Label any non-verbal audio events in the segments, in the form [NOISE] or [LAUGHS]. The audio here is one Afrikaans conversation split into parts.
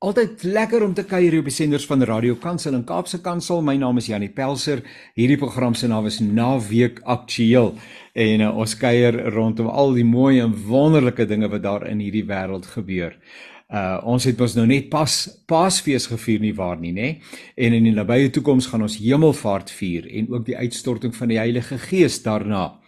Altyd lekker om te kuier op die senders van Radio Kansel en Kaapse Kansel. My naam is Janie Pelser. Hierdie program se naam is Naweek Aktueel en uh, ons kuier rondom al die mooi en wonderlike dinge wat daar in hierdie wêreld gebeur. Uh ons het mos nou net pas Paasfees gevier nie waar nie, nê? En in die nabye toekoms gaan ons Hemelvaart vier en ook die uitstorting van die Heilige Gees daarna.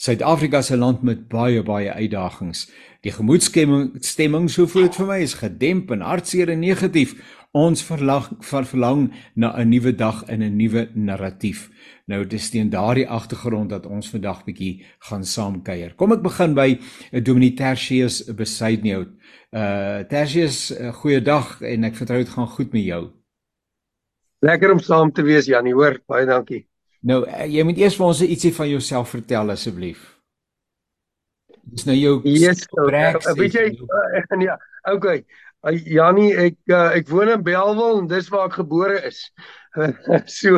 Suid-Afrika se land met baie baie uitdagings. Die gemoedstemming stemming so voel dit vir my is gedemp en hartseer en negatief. Ons verlang ver verlang na 'n nuwe dag en 'n nuwe narratief. Nou dis teen daardie agtergrond dat ons vandag bietjie gaan saam kuier. Kom ek begin by Dominee Tertius Besuidnout. Uh Tertius, uh, goeiedag en ek vertrou dit gaan goed met jou. Lekker om saam te wees Janie, hoor. Baie dankie. Nou, jy moet eers vir ons ietsie van jouself vertel asseblief. Dis nou jou yes, breek. Weet jy ek ja, [LAUGHS] okay. Janie, ek uh, ek woon in Belwel en dis waar ek gebore is. [LAUGHS] so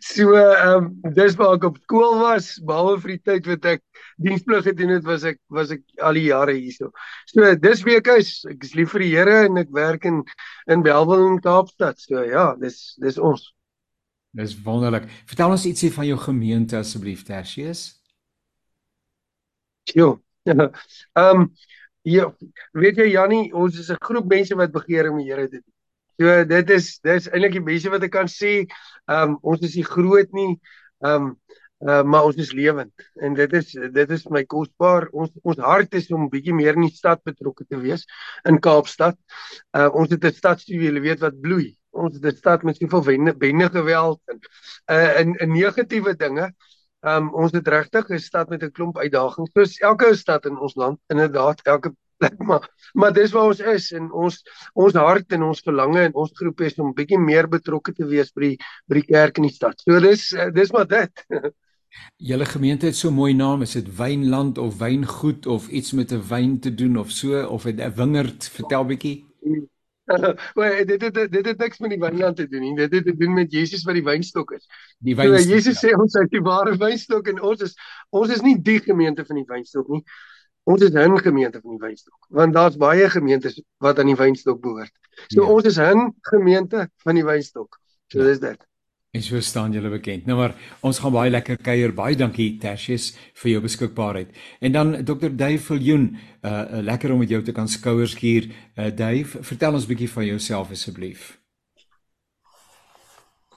so ehm um, dis waar ek op skool was, behalwe vir die tyd wat ek diensplig gedoen het, was ek was ek al die jare hierso. So dis wie ek is. Ek is lief vir die Here en ek werk in in Belwel in Kaapstad. So ja, dis dis ons. Dis wonderlik. Vertel ons ietsie van jou gemeente asseblief, Tertius. Jo, [LAUGHS] Ehm um, ja, weet jy Jannie, ons is 'n groep mense wat begeer om die Here te dien. So dit is dis eintlik die mense wat ek kan sê, ehm um, ons is nie groot nie, ehm um, uh, maar ons is lewend en dit is dit is my kosbaar. Ons ons hart is om bietjie meer in die stad betrokke te wees in Kaapstad. Uh ons het 'n stadstudie, jy weet wat bloei. Ons het 'n stad met soveel wende, wende geweld en uh in in negatiewe dinge. Ehm um, ons het regtig 'n stad met 'n klomp uitdagings. Soos elke stad in ons land, inderdaad, elke plek [LAUGHS] maar maar dis waar ons is en ons ons hart en ons verlange en ons groep is om bietjie meer betrokke te wees by die by die kerk in die stad. So dis dis maar dit. [LAUGHS] Julle gemeente het so 'n mooi naam, is dit Wynland of Wyngoed of iets met 'n wyn te doen of so of 'n wingerd? Vertel bietjie. [LAUGHS] Wel, dit dit dit het niks met die wynland te doen nie. Dit het te doen met Jesus wat die wynstok is. Die wynstok. So, Jesus sê ons is die ware wynstok en ons is ons is nie die gemeente van die wynstok nie. Ons is 'n gemeente van die wynstok. Want daar's baie gemeentes wat aan die wynstok behoort. So ja. ons is 'n gemeente van die wynstok. So ja. dis dit. En so staan julle bekend. Nou maar ons gaan baie lekker kuier. Baie dankie Tertius vir jou beskikbaarheid. En dan Dr. Dave Viljoen, uh, lekker om met jou te kan skouerskuur. Uh Dave, vertel ons bietjie van jouself asseblief.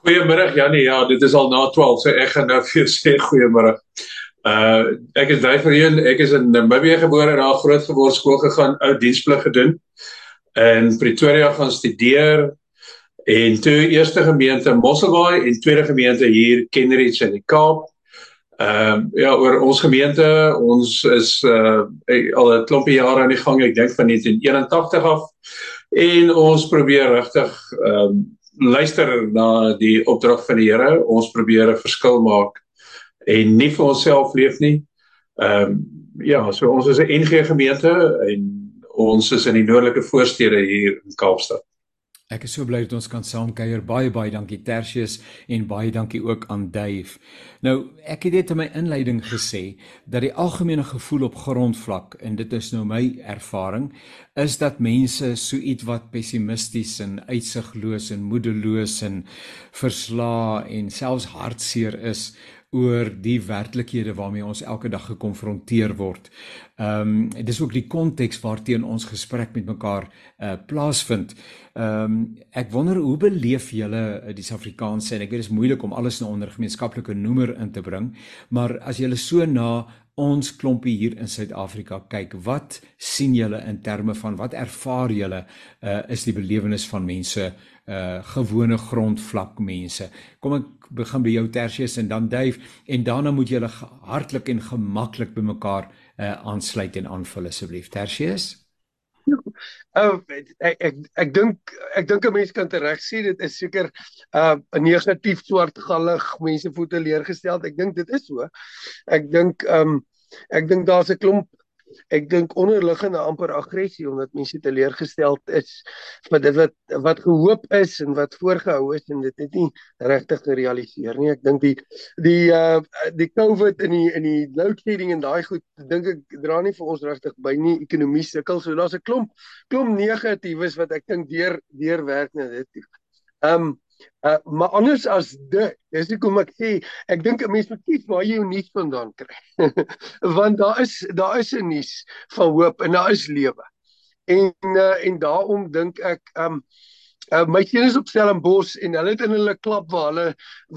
Goeiemôre Janie. Ja, dit is al na 12, so ek gaan nou [LAUGHS] vir jou sê goeiemôre. Uh ek is Dave Viljoen. Ek is in Namibië gebore en daar groot geword, skool gegaan, ou diensplig gedoen. In Pretoria gaan studeer En toe eerste gemeente Mosselbaai en tweede gemeente hier Kenridge in die Kaap. Ehm um, ja, oor ons gemeente, ons is uh al 'n klompie jare aan die gang, ek dink van 1981 af. En ons probeer regtig ehm um, luister na die opdrag van die Here. Ons probeer 'n verskil maak en nie vir onsself leef nie. Ehm um, ja, so ons is 'n NG gemeente en ons is in die noordelike voorstede hier in Kaapstad. Ek is so bly dat ons kan saam kuier. Baie baie dankie Tertius en baie dankie ook aan Dave. Nou, ek het dit in my inleiding gesê dat die algemene gevoel op grondvlak en dit is nou my ervaring is dat mense so iets wat pessimisties en uitsigloos en moedeloos en verslae en selfs hartseer is oor die werklikhede waarmee ons elke dag gekonfronteer word. Ehm um, dis ook die konteks waarteen ons gesprek met mekaar uh plaasvind. Ehm um, ek wonder hoe beleef julle uh, die Suid-Afrikaanse en ek weet dit is moeilik om alles nou onder gemeenskaplike noemer in te bring, maar as julle so na ons klompie hier in Suid-Afrika kyk, wat sien julle in terme van wat ervaar julle uh is die belewenis van mense uh gewone grondvlak mense. Kom ek begin by jou Tertius en dan Dave en daarna moet julle hartlik en gemaklik by mekaar uh, aansluit en aanvul asseblief. Tertius? Oh, ek ek ek dink ek dink 'n mens kan reg sê dit is seker 'n uh, negatief swartgallig mense voete leergestel. Ek dink dit is so. Ek dink ehm um, ek dink daar's 'n klomp ek dink onderliggende amper aggressie omdat mense teleurgesteld is vir dit wat wat gehoop is en wat voorgehou is en dit het nie regtig gerealiseer nie. Ek dink die die uh die COVID in die in die load shedding en daai goed dink ek dra nie vir ons regtig by nie ekonomie sukkel. So daar's 'n klomp klomp negatiefs wat ek dink deur deur werk na dit. Ehm um, Uh, maar anders as dit, dis hoekom ek sê ek dink 'n mens moet kies waar jy jou nuus vandaan kry. [LAUGHS] Want daar is daar is 'n nuus van hoop en daar is lewe. En uh, en daarom dink ek um uh, my seun is op Stellenbosch en hulle het in hulle klap waar hulle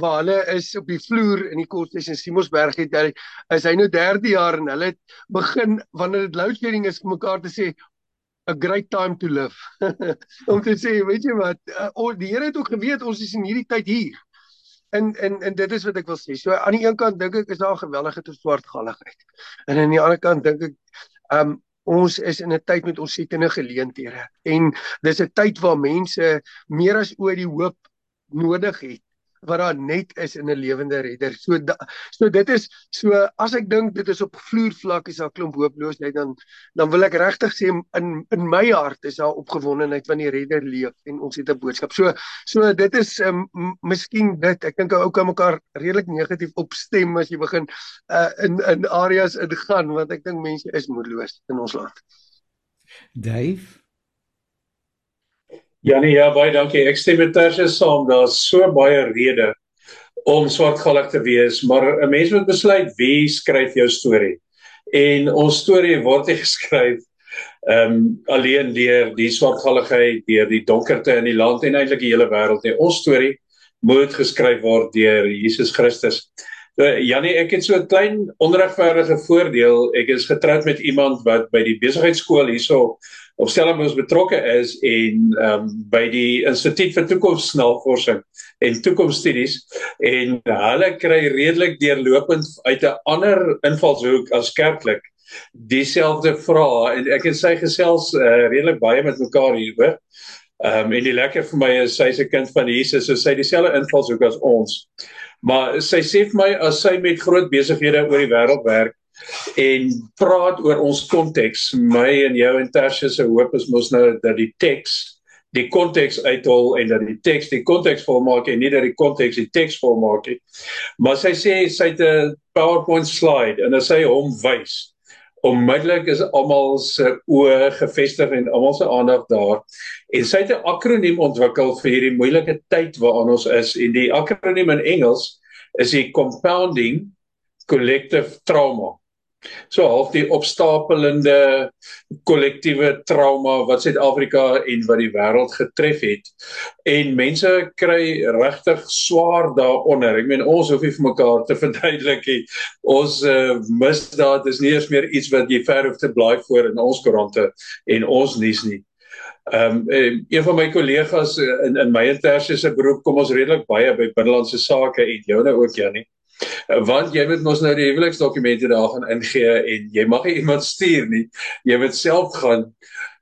waar hulle is op die vloer in die kostes in Simonsberg het hy is hy nou 3de jaar en hulle het begin wanneer dit load shedding is mekaar te sê a great time to live. [LAUGHS] om te sê, weet jy wat, uh, die Here het ook geweet ons is in hierdie tyd hier. En en en dit is wat ek wil sê. So aan die een kant dink ek is daar 'n geweldige te swartgalligheid. En aan die ander kant dink ek um ons is in 'n tyd met ontsettende geleenthede en dis 'n tyd waar mense meer as ooit die hoop nodig het wat daar net is in 'n lewende redder. So da, so dit is so as ek dink dit is op vloervlak is daar klomp hooploosheid dan dan wil ek regtig sê in in my hart is daar opgewondenheid van die redder leef en ons het 'n boodskap. So so dit is um, miskien dit ek dink ou kan mekaar redelik negatief opstem as jy begin uh, in in areas ingaan want ek dink mense is moedeloos in ons land. Dave Ja nee, ja, baie dankie. Ek stem met Tersius saam. Daar's so baie redes om swartgallig te wees, maar 'n mens moet besluit wie skryf jou storie. En ons storie word nie [LAUGHS] geskryf ehm um, alleen deur die swartgalligheid, deur die donkerte in die land en eintlik die hele wêreld nie. Ons storie moet geskryf word deur Jesus Christus. Uh, Janie, ek het so 'n klein onregverdige voordeel. Ek is getroud met iemand wat by die besigheidskool hierso op Stellenbosch betrokke is en ehm um, by die Instituut vir Toekomsnavorsing en Toekomsstudies en hulle kry redelik deurlopend uit 'n ander invalshoek as kerklik dieselfde vrae en ek en sy gesels uh, redelik baie met mekaar hieroor. Ehm um, en die lekker vir my is sy's 'n kind van Jesus, so sy dieselfde invalshoek as ons. Maar sy sê vir my as sy met groot besighede oor die wêreld werk en praat oor ons konteks. My en jou en Tertius se hoop is mos nou dat die teks die konteks uithol en dat die teks die konteks volmaak en nie dat die konteks die teks volmaak nie. Maar sy sê sy het 'n PowerPoint slide en as sy hom wys onmiddellik is almal se oë gefestig en almal se aandag daar. En sy het 'n akroniem ontwikkel vir hierdie moeilike tyd waarin ons is en die akroniem in Engels is die compounding collective trauma. So half die opstapelende kollektiewe trauma wat Suid-Afrika en wat die wêreld getref het. En mense kry regtig swaar daaronder. Ek meen ons hoef nie vir mekaar te [LAUGHS] verduidelik nie. Ons uh, misdaad is nie eens meer iets wat jy ver hoef te blaai voor in ons koerante en ons nuus nie. Ehm um, een van my kollegas in in my intersiese beroep kom ons redelik baie by binnelandse sake en joune ook Janie want jy moet mos nou die huweliksdokumente daar gaan ingee en jy mag nie iemand stuur nie jy moet self gaan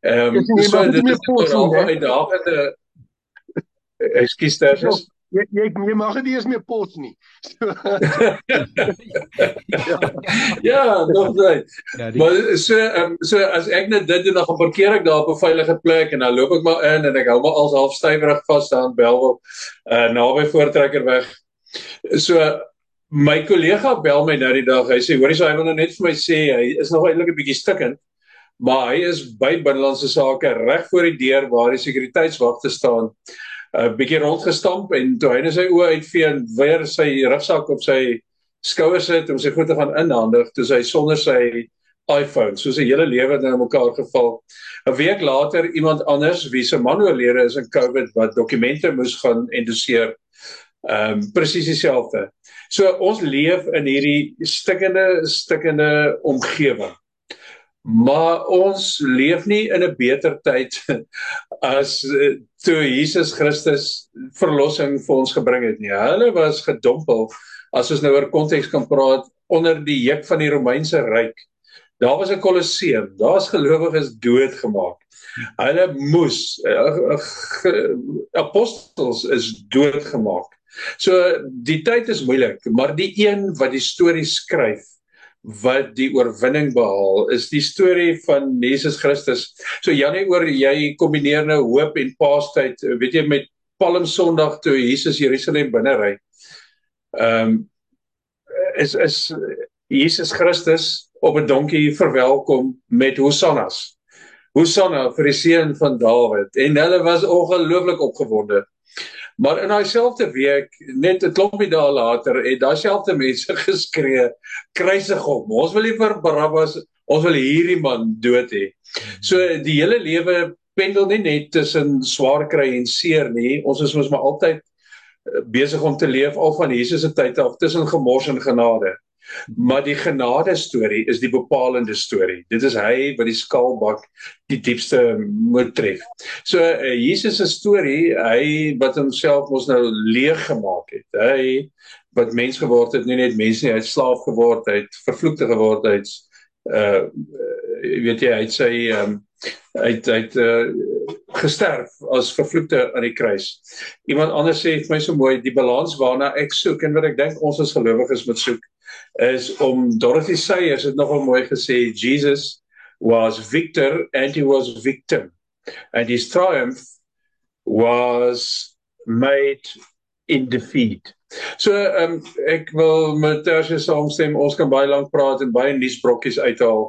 ehm um, so dit is vooral uitdagende ekskuus terwyl Jy jy jy mag dit eers meer pos nie. ja, [LAUGHS] ja, nog [LAUGHS] net. Ja, die... Maar so um, so as ek net dit doen dan gaan parkeer ek daar op 'n veilige plek en dan loop ek maar in en ek hou maar als half stywerig vas staan Belwel uh naby voortrekker weg. So my kollega bel my nou die dag. Hy sê hoorie, so hy wil nou net vir my sê hy is nog eintlik 'n bietjie stikkend, maar hy is by binnelandse sake reg voor die deur waar die sekuriteitswagte staan. 'n uh, bietjie rondgestamp en toe hy net sy oë uitvee en weer sy rugsak op sy skouers sit om sy goede gaan inhandig, toe hy sonder sy iPhone, soos 'n hele lewe nou mekaar geval. 'n Week later iemand anders wie se man oorlede is in COVID wat dokumente moes gaan endoseer. Ehm um, presies dieselfde. So ons leef in hierdie stikkende stikkende omgewing. Maar ons leef nie in 'n beter tyd [LAUGHS] as eh, toe Jesus Christus verlossing vir ons gebring het nie. Hulle was gedompel as ons nou oor konteks kan praat onder die juk van die Romeinse ryk. Daar was 'n kolosseum, daar's gelowiges doodgemaak. Hulle moes uh, uh, apostels is doodgemaak. So die tyd is moeilik, maar die een wat die storie skryf wat die oorwinning behaal is die storie van Jesus Christus. So Janie oor jy kombineer nou hoop en paastyd, weet jy met Palm Sondag toe Jesus Jerusalem binne ry. Ehm um, is is Jesus Christus op 'n donkie verwelkom met hosannas. Hosanna vir die seun van Dawid en hulle was ongelooflik opgewonde. Maar in daai selfde week, net 'n klompie dae later, het daai selfde mense [LAUGHS] geskree: "Kruisig hom. Ons wil nie vir Barabbas, ons wil hierdie man dood hê." So die hele lewe pendel nie net tussen swaar kry en seer nie. Ons is mos maar altyd eh, besig om te leef al van Jesus se tyd af tussen gemors en genade. Maar die genade storie is die bepalende storie. Dit is hy wat die skaalbak die diepste moet tref. So uh, Jesus se storie, hy wat homself mos nou leeg gemaak het. Hy wat mens geword het, nie net mens nie, hy het slaaf geword, hy het vervloekte geword, hy het uh weet jy, hy het sy um uit uit uh gesterf as vervloekte aan die kruis. Iemand anders sê vir my so mooi die balans waarna ek soek en wat ek dink ons as gelowiges moet soek is om Dorothy Sayers het nogal mooi gesê Jesus was victor and he was victim and his triumph was made in defeat. So um, ek wil met Tersius saamstem. Ons kan baie lank praat en baie nuusbrokkies uithaal.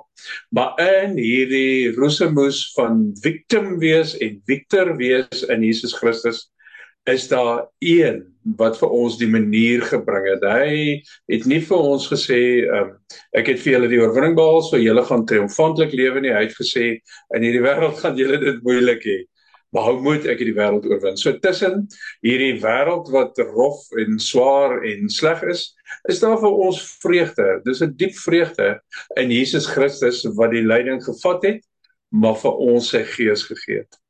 Maar in hierdie roesemoes van victim wees en victor wees in Jesus Christus is daar een wat vir ons die manier gebring het. Hy het nie vir ons gesê um, ek het vir julle die oorwinning behaal, so julle gaan triomfantelik lewe nie. Hy het gesê in hierdie wêreld gaan julle dit moeilik hê maar hoe moet ek hierdie wêreld oorwin? So tussen hierdie wêreld wat rof en swaar en sleg is, is daar vir ons vreugde. Dis 'n diep vreugde in Jesus Christus wat die lyding gevat het, maar vir ons sy gees gegee het.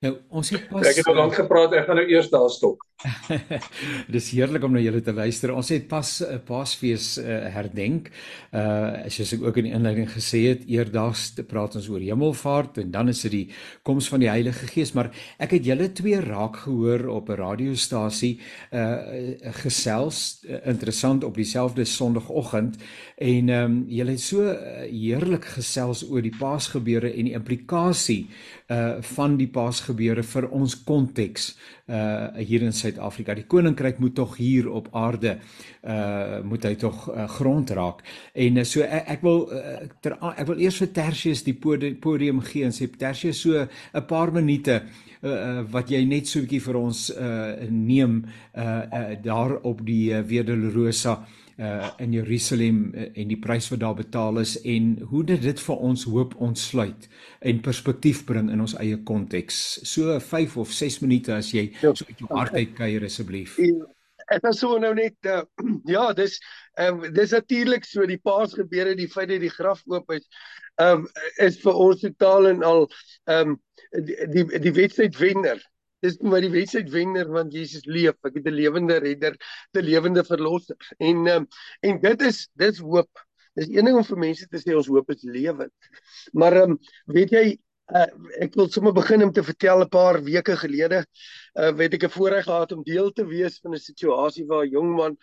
Nou, ons het pas Ek het al lank gepraat, ek gaan nou eers daar stop. [LAUGHS] Dis heerlik om na julle te luister. Ons het pas 'n uh, Paasfees uh, herdenk. Uh soos ek ook in die inleiding gesê het, eerdags te praat ons oor Hemelvaart en dan is dit die koms van die Heilige Gees, maar ek het julle twee raak gehoor op 'n radiostasie uh gesels uh, interessant op dieselfde Sondagoggend en ehm um, julle het so heerlik gesels oor die Paasgebeure en die implikasie uh van die Paasgebeure vir ons konteks uh hier in Suid-Afrika. Die koninkryk moet tog hier op aarde uh moet hy tog uh, grond raak. En uh, so ek, ek wil uh, ter, ek wil eers vir Tertius die podium gee en sê Tertius so 'n paar minute uh, uh wat jy net so 'n bietjie vir ons uh neem uh, uh daar op die uh, Via Dolorosa uh uh in Jerusalem uh, en die prys wat daar betaal is en hoe dit dit vir ons hoop ontsluit en perspektief bring in ons eie konteks. So 5 of 6 minute as jy ja. so uit jou hart uit kuier asseblief. Ek was so nou net uh, [CLEARS THROAT] ja, dis um, dis natuurlik so die paas gebeure, die feit dat die graf oop is, um, is vir ons totaal en al um, die die, die wedstryd wenner dis maar die wedstryd wenner want Jesus leef. Ek het 'n lewende redder, 'n lewende verlosser. En um, en dit is dis hoop. Dis een ding om vir mense te sê ons hoop is lewend. Maar um, weet jy Uh, ek wil sommer begin om te vertel 'n paar weke gelede uh weet ek 'n voorreg gehad om deel te wees van 'n situasie waar 'n jong man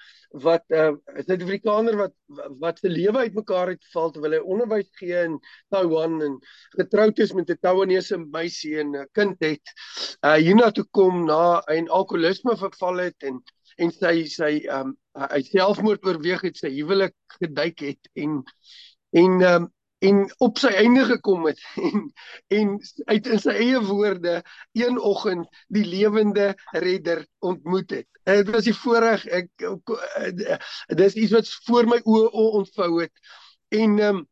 wat uh 'n Suid-Afrikaner wat wat se lewe uitmekaar het val terwyl hy onderwys gee in Taiwan en getroud is met 'n Taiwanese meisie en 'n kind het uh hiernatoe kom na hy in alkoholisme verval het en en sy sy um hy selfmoord oorweeg het sy huwelik geduik het en en um en op sy einde gekom het [LAUGHS] en en uit in sy eie woorde een oggend die lewende redder ontmoet het. Dit was die voorreg ek dis iets wat voor my oë ontvou het en um,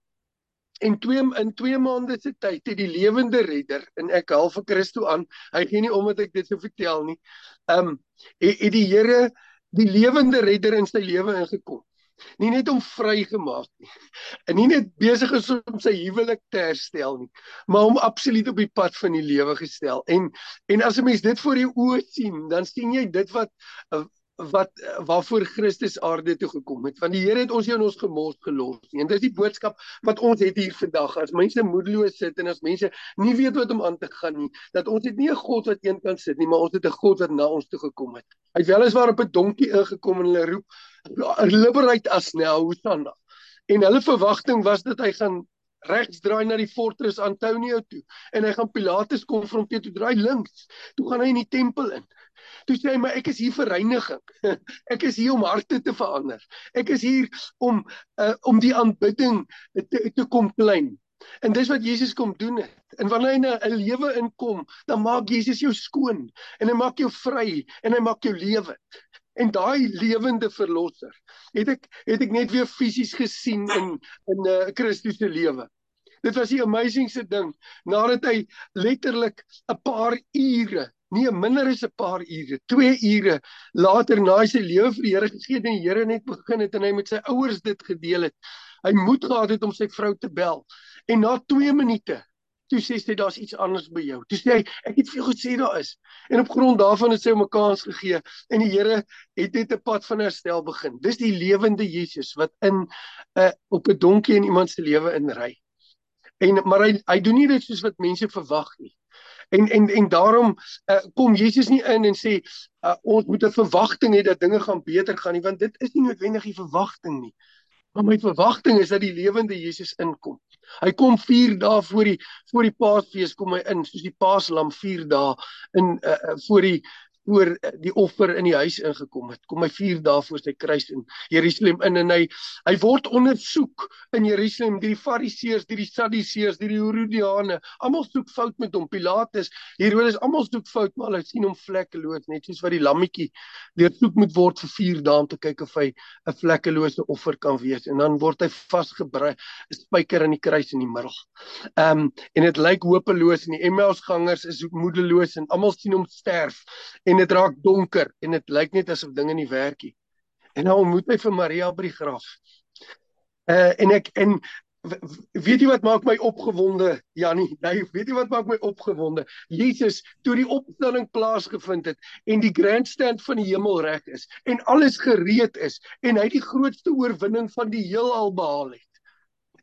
en twee in twee maande se tyd het die lewende redder en ek haal vir Christo aan hy gee nie om dat ek dit sou vertel nie. Um het, het die Here die lewende redder in sy lewe ingekom nie net om vrygemaak nie. En nie net besig is om sy huwelik te herstel nie maar om absoluut op die pad van die lewe gestel. En en as 'n mens dit voor jou oë sien dan sien jy dit wat wat waarvoor Christus aarde toe gekom het. Want die Here het ons hier in ons gemors gelos en dis die boodskap wat ons het hier vandag. As mense moedeloos sit en as mense nie weet wat om aan te gaan nie dat ons het nie 'n God wat een kan sit nie maar ons het 'n God wat na ons toe gekom het. Hy het weliswaar op 'n donkie ingekom en hulle roep liberate us now Hosanna En hulle verwagting was dat hy gaan regs draai na die fortress Antonio toe en hy gaan Pilatus konfronteer toe draai links. Toe gaan hy in die tempel in. Toe sê hy maar ek is hier vir reiniging. [LAUGHS] Ek is hier om harte te verander. Ek is hier om uh, om die aanbidding te, te kom klein. En dis wat Jesus kom doen het. En wanneer hy in 'n lewe inkom, dan maak Jesus jou skoon en hy maak jou vry en hy maak jou lewend. En daai lewende verlosser het ek het ek net weer fisies gesien in in 'n uh, Christus se lewe. Dit was die amazingste ding nadat hy letterlik 'n paar ure, nie minder as 'n paar ure, 2 ure later na sy lewe vir die Here gegee het en die Here net begin het en hy met sy ouers dit gedeel het. Hy moed gehad het om sy vrou te bel. En na 2 minute Toe sê sy daar's iets anders by jou. Toe sê hy ek het vir jou gesê daar is. En op grond daarvan het sy hom 'n kans gegee en die Here het net 'n pad van herstel begin. Dis die lewende Jesus wat in 'n uh, op 'n donkie in iemand se lewe inry. En maar hy hy doen nie dit soos wat mense verwag nie. En en en daarom uh, kom Jesus nie in en sê uh, ons moet 'n verwagting hê dat dinge gaan beter gaan nie want dit is nie noodwendig die verwagting nie. Maar my verwagting is dat die lewende Jesus inkom. Hy kom 4 dae voor die voor die Paasfees kom hy in, soos die Paaslam 4 dae in uh, voor die oor eh, die offer in die huis ingekom het. Kom hy 4 dae voor sy kruis in Jerusalem in en hy hy word ondersoek in Jerusalem deur die Fariseërs, deur die Sadduseërs, deur die Herodiane. Almal soek fout met hom. Pilatus, Herodes, almal soek fout, maar hulle sien hom vlekkeloos, net soos wat die lammetjie deursoek moet word vir 4 dae om te kyk of hy 'n vlekkelose offer kan wees. En dan word hy vasgebrei, 'n spyker in die kruis in die middel. Ehm um, en dit lyk hopeloos en die Emmausgangers is moedeloos en almal sien hom sterf. En en dit raak donker en dit lyk net asof dinge nie werk nie. En nou ontmoet hy vir Maria by die graf. Uh en ek en weet jy wat maak my opgewonde Jannie? Nee, weet jy wat maak my opgewonde? Jesus toe die opstanding plaasgevind het en die grandstand van die hemel reg is en alles gereed is en hy die grootste oorwinning van die heelal behaal het.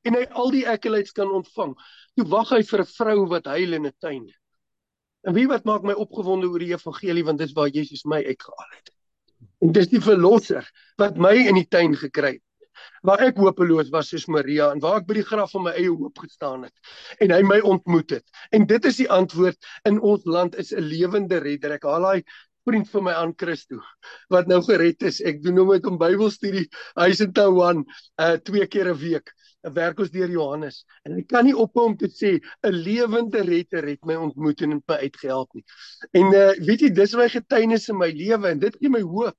En hy al die accolades kan ontvang. Toe wag hy vir 'n vrou wat huil in 'n tuin. En wie wat maak my opgewonde oor die evangelie want dis waar Jesus my uitgehaal het. En dis die verlosser wat my in die tuin gekry het. Waar ek hopeloos was soos Maria en waar ek by die graf van my eie hoop gestaan het en hy my ontmoet het. En dit is die antwoord in ons land is 'n lewende redder. Ek haal daai vriend van my aan Christo wat nou gered is. Ek doen hom met om Bybelstudie huis in Taiwan uh twee keer 'n week. 'n werk ons deur Johannes en hy kan nie ophou om te sê 'n lewende redder het my ontmoet en my uitgehelp nie. En uh, weet jy dis my getuienis in my lewe en dit gee my hoop.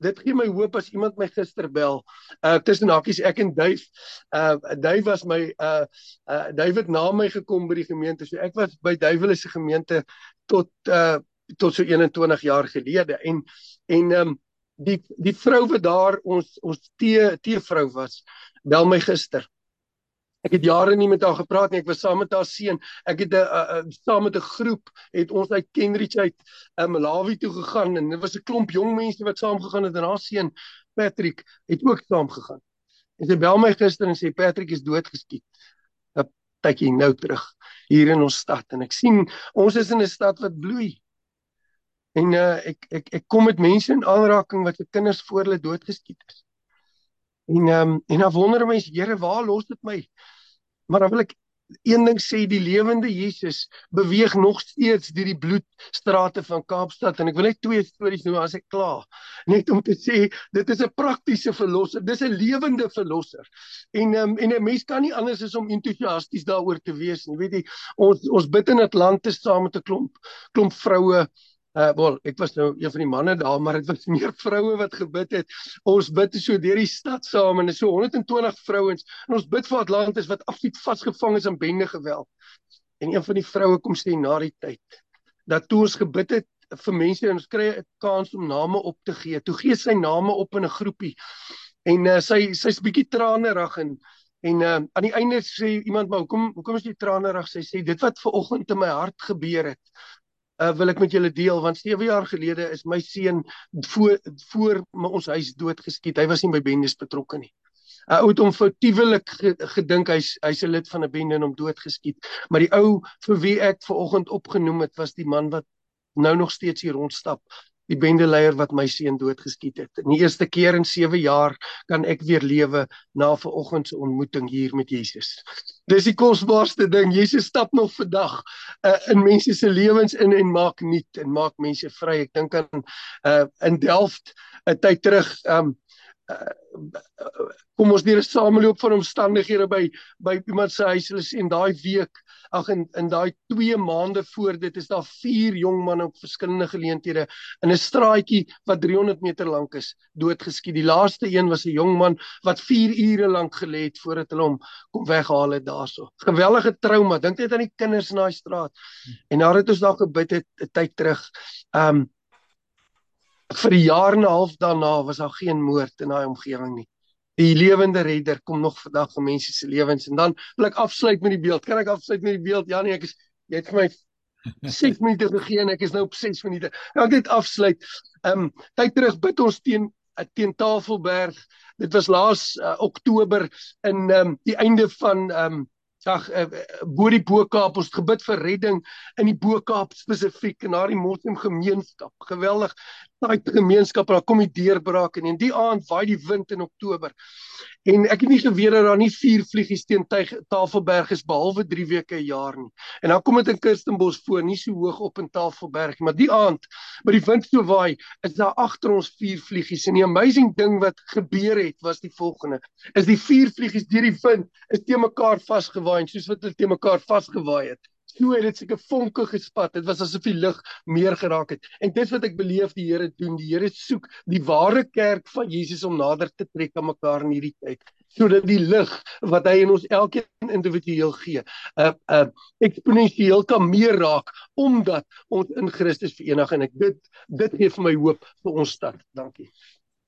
Dit gee my hoop as iemand my gister bel. Uh tussen hakies ek en Duif. Uh Duif was my uh uh David na my gekom by die gemeente. So ek was by Duiwel se gemeente tot uh tot so 21 jaar gelede en en um die die vrou wat daar ons ons tee tee vrou was bel my gister Ek het jare nie met haar gepraat nie. Ek was saam met haar seun. Ek het 'n saam met 'n groep het ons uit Kenridge uit uh, Malawi toe gegaan en dit was 'n klomp jong mense wat saam gegaan het en haar seun Patrick het ook saam gegaan. En sy bel my gister en sê Patrick is doodgeskiet. 'n tydjie nou terug hier in ons stad en ek sien ons is in 'n stad wat bloei. En uh, ek ek ek kom met mense in aanraking wat se kinders voor hulle doodgeskiet is. En um, en dan wonder mense, Here, waar los dit my? Maar dan wil ek een ding sê, die lewende Jesus beweeg nog steeds deur die bloedstrate van Kaapstad en ek wil net twee stories noem as ek klaar. Net om te sê, dit is 'n praktiese verlosser. Dis 'n lewende verlosser. En um, en 'n mens kan nie anders as om entoesiasties daaroor te wees nie. Weet jy, ons ons bid in Atlantis saam met 'n klomp klomp vroue Uh wel, ek was nou een van die manne daar, maar dit was [LAUGHS] meer vroue wat gebid het. Ons bid so deur die stad saam en so 120 vrouens en ons bid vir Atlantis wat absoluut vasgevang is in bende geweld. En een van die vroue kom sê na die tyd dat toe ons gebid het vir mense en ons kry 'n kans om name op te gee. Toe gee sy name op in 'n groepie. En uh, sy sy's bietjie tranerig en en uh, aan die einde sê iemand maar hoekom hoekom is jy tranerig? Sy sê dit wat ver oggend in my hart gebeur het uh, wil ek met julle deel want 7 jaar gelede is my seun voor voor ons huis doodgeskiet. Hy was nie by bendes betrokke nie. Uh, het hom foutiewelik gedink hy's hy's 'n lid van 'n bende en hom doodgeskiet. Maar die ou vir wie ek ver oggend opgenoem het was die man wat nou nog steeds hier rondstap die bendeleier wat my seun doodgeskiet het. In die eerste keer in 7 jaar kan ek weer lewe na vanoggend se ontmoeting hier met Jesus. Dis die kosbaarste ding. Jesus stap nog vandag uh, in mense se lewens in en maak nuut en maak mense vry. Ek dink aan uh, in Delft 'n tyd terug um uh, kom ons deur 'n sameloop van omstandighede by by iemand se huis hulle sien daai week ag in in daai 2 maande voor dit is daar vier jong manne op verskillende geleenthede in 'n straatjie wat 300 meter lank is doodgeskiet. Die laaste een was 'n jong man wat 4 ure lank gelê het voordat hulle hom kom weghaal het daarso. Gewellige trauma. Dink net aan die kinders in daai straat. En nadat ons daar gebid het 'n tyd terug, um vir 'n jaar en 'n half daarna was daar geen moord in daai omgewing nie die lewende redder kom nog vandag in mense se lewens en dan wil ek afsluit met die beeld. Kan ek afsluit met die beeld? Ja nee, ek is jy het vir my [LAUGHS] 6 minute gegee en ek is nou op 6 minute. Nou ek net afsluit. Ehm um, tyd terug bid ons teen eh, teen Tafelberg. Dit was laas uh, Oktober in ehm um, die einde van ehm um, Ag uh, bo die Bo-Kaap ons gebid vir redding in die Bo-Kaap spesifiek en na die moslim gemeenskap. Geweldig daai gemeenskap daar kom die deurbraak en in die aand waai die wind in Oktober. En ek het nie geweet dat daar nie vier vliegies teen Tafelberg is behalwe 3 weke 'n jaar nie. En dan kom dit in Kirstenbos voor, nie so hoog op in Tafelberg nie, maar die aand by die wind so waai, is daar agter ons vier vliegies. En die amazing ding wat gebeur het was die volgende: is die vier vliegies deur die wind is te mekaar vasgewaai, soos wat hulle te mekaar vasgewaai het het dit seker vonke gespat. Dit was asof die lig meer geraak het. En dis wat ek beleef die Here doen. Die Here soek die ware kerk van Jesus om nader te trek aan mekaar in hierdie tyd sodat die lig wat hy in ons elkeen individueel gee, uh uh eksponensieel kan meer raak omdat ons in Christus verenig en ek dit dit gee vir my hoop vir ons stad. Dankie.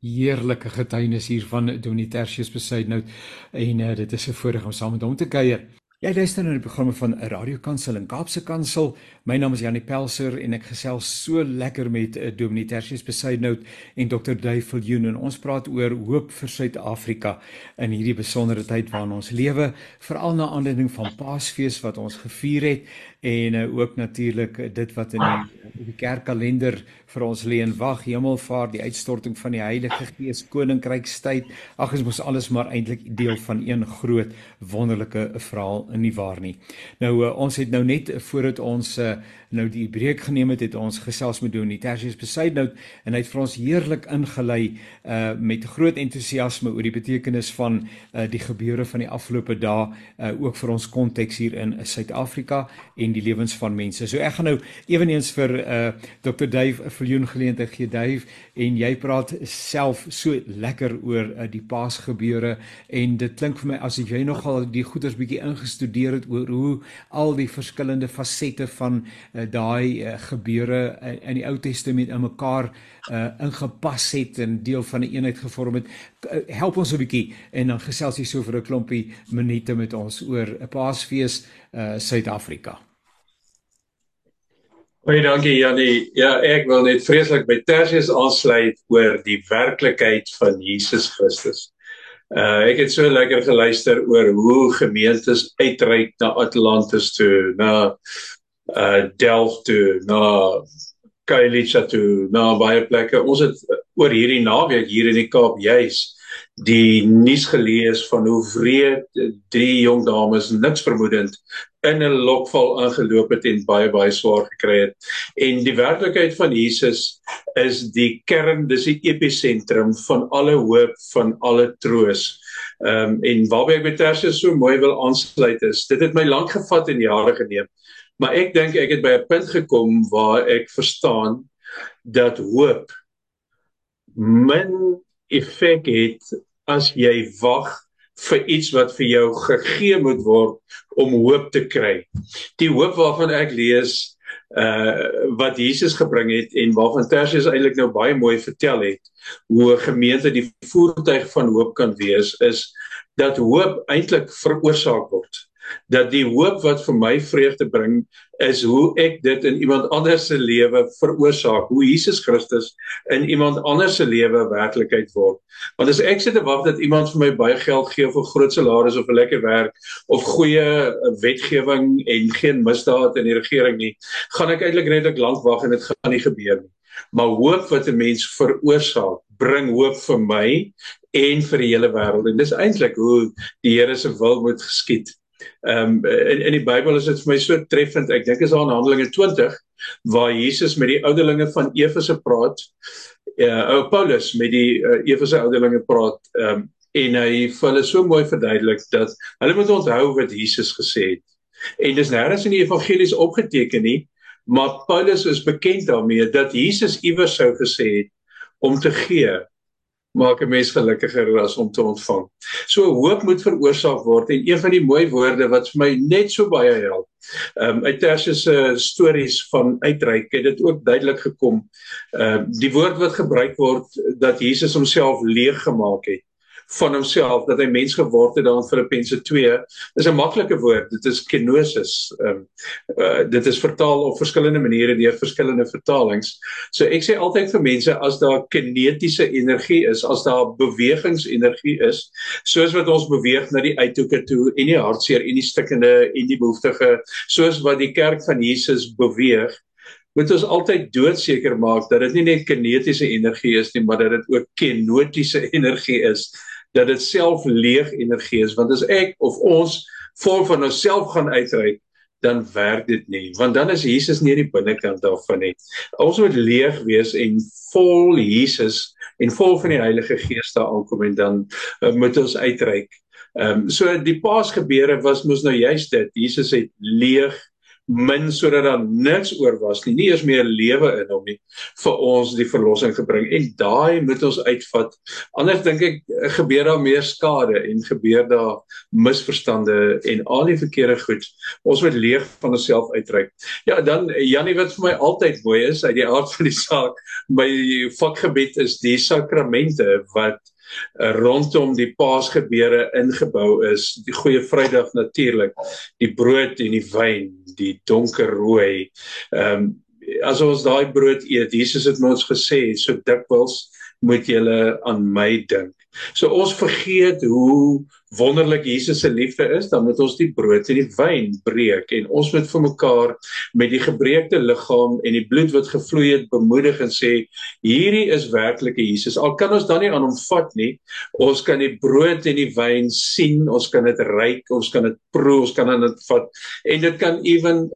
Heerlike getuienis hier van Donitertius Besuidnout en uh, dit is 'n voorreg om saam met hom te kuier. Jy luister na die programme van Radio Kansel en Kaapse Kansel. My naam is Janie Pelser en ek gesels so lekker met uh, Dominee Tertius Besuidnout en Dr. Duifel Joen en ons praat oor hoop vir Suid-Afrika in hierdie besondere tyd waarin ons lewe, veral na aanleiding van Paasfees wat ons gevier het en uh, ook natuurlik dit wat in die, die kerkkalender vir ons lê en wag hemelvaart die uitstorting van die Heilige Gees koninkrykstyd ag is mos alles maar eintlik deel van een groot wonderlike verhaal in die waar nie nou uh, ons het nou net voordat ons uh, nou die breek geneem het het ons gesels met Dominee Tertius Besuidnout en hy het vir ons heerlik ingelei uh, met groot entoesiasme oor die betekenis van uh, die gebeure van die afgelope dae uh, ook vir ons konteks hier in Suid-Afrika en die lewens van mense. So ek gaan nou ewenigs vir uh Dr. Dave 'n viljoen geleentheid gee Dave en jy praat self so lekker oor uh, die Paasgebeure en dit klink vir my asof jy nogal die goeders bietjie ingestudeer het oor hoe al die verskillende fasette van uh, daai uh, gebeure uh, in die Ou Testament in mekaar uh ingepas het en deel van 'n een eenheid gevorm het. Uh, help ons 'n bietjie en dan gesels jy so vir 'n klompie minute met ons oor 'n Paasfees uh Suid-Afrika. Baie dankie Janie. Ja, ek wil net vreeslik by Tersius aansluit oor die werklikheid van Jesus Christus. Uh ek het so lekker geluister oor hoe gemeentes uitreik na Atlantis toe, na uh Delft toe, na Kailicha toe, na baie plekke. Ons het oor hierdie naweek hier in die Kaap juis die nuus gelees van hoe wreed drie jong dames niks vermoedend in 'n lokval ingeloop het en baie baie swaar gekry het. En die werklikheid van Jesus is die kern, dis die episentrum van alle hoop, van alle troos. Ehm um, en waarby ek met Tersius so mooi wil aansluit is, dit het my lank gevat en jare geneem. Maar ek dink ek het by 'n punt gekom waar ek verstaan dat hoop min effek het as jy wag vir iets wat vir jou gegee moet word om hoop te kry. Die hoop waarvan ek lees uh wat Jesus gebring het en waarvan Tersius eintlik nou baie mooi vertel het hoe 'n gemeente die voertuig van hoop kan wees is dat hoop eintlik veroorsaak word dat die hoop wat vir my vreugde bring is hoe ek dit in iemand anders se lewe veroorsaak, hoe Jesus Christus in iemand anders se lewe werklikheid word. Want as ek sit te wag dat iemand vir my baie geld gee of 'n groot salaris of 'n lekker werk of goeie wetgewing en geen misdaad in die regering nie, gaan ek eintlik net lank wag en dit gaan nie gebeur nie. Maar hoop wat 'n mens veroorsaak, bring hoop vir my en vir die hele wêreld. En dis eintlik hoe die Here se wil moet geskied. Ehm um, in in die Bybel is dit vir my so treffend. Ek dink is daar in Handelinge 20 waar Jesus met die ouderlinge van Efese praat. Ja, uh, Paulus met die uh, Efese ouderlinge praat. Ehm um, en hy vir hulle so mooi verduidelik dat hulle moet onthou wat Jesus gesê het. En dis nêrens in die evangelies opgeteken nie, maar Paulus is bekend daarmee dat Jesus iewers sou gesê het om te gee maak 'n mens gelukkiger as om te ontvang. So hoop moet veroorsaak word en een van die mooi woorde wat vir my net so baie help. Ehm um, uit Tersius se stories van uitreik het dit ook duidelik gekom. Ehm uh, die woord wat gebruik word dat Jesus homself leeg gemaak het van homself dat hy mens geword het daar in Filippense 2 is 'n maklike woord dit is kenosis. Um, uh, dit is vertaal op verskillende maniere deur verskillende vertalings. So ek sê altyd vir mense as daar kinetiese energie is as daar bewegingsenergie is soos wat ons beweeg na die uithoeke toe en die hartseer en die stikkende en die behoeftige soos wat die kerk van Jesus beweeg moet ons altyd doodseker maak dat dit nie net kinetiese energie is nie, maar dat dit ook kenotiese [LAUGHS] energie is dat dit self leeg energie is want as ek of ons vol van onsself gaan uitreik dan werk dit nie want dan is Jesus nie aan die binnekant daarvan nie. Ons moet leeg wees en vol Jesus en vol van die Heilige Gees daar aankom en dan uh, moet ons uitreik. Ehm um, so die paasgebeure was mos nou juist dit. Jesus het leeg min sodat daar niks oor was nie. Nie eers meer lewe in hom nie vir ons die verlossing gebring. En daai moet ons uitvat. Anders dink ek gebeur daar meer skade en gebeur daar misverstande en al die verkeerde goed. Ons moet leeg van onsself uitreik. Ja, dan Janie wat vir my altyd mooi is uit die aard van die saak, my vakgebied is die sakramente wat rondom die Paasgebeure ingebou is. Die Goeie Vrydag natuurlik, die brood en die wyn, die donker rooi. Ehm um, as ons daai brood eet, Jesus het ons gesê, so dikwels moet julle aan my dink. So ons vergeet hoe wonderlik Jesus se liefde is, dan moet ons die brood en die wyn breek en ons moet vir mekaar met die gebreekte liggaam en die bloed wat gevloei het bemoedig en sê hierdie is werklike Jesus. Al kan ons dan nie aan hom vat nie, ons kan die brood en die wyn sien, ons kan dit ruik, ons kan dit proe, ons kan dit vat en dit kan ewen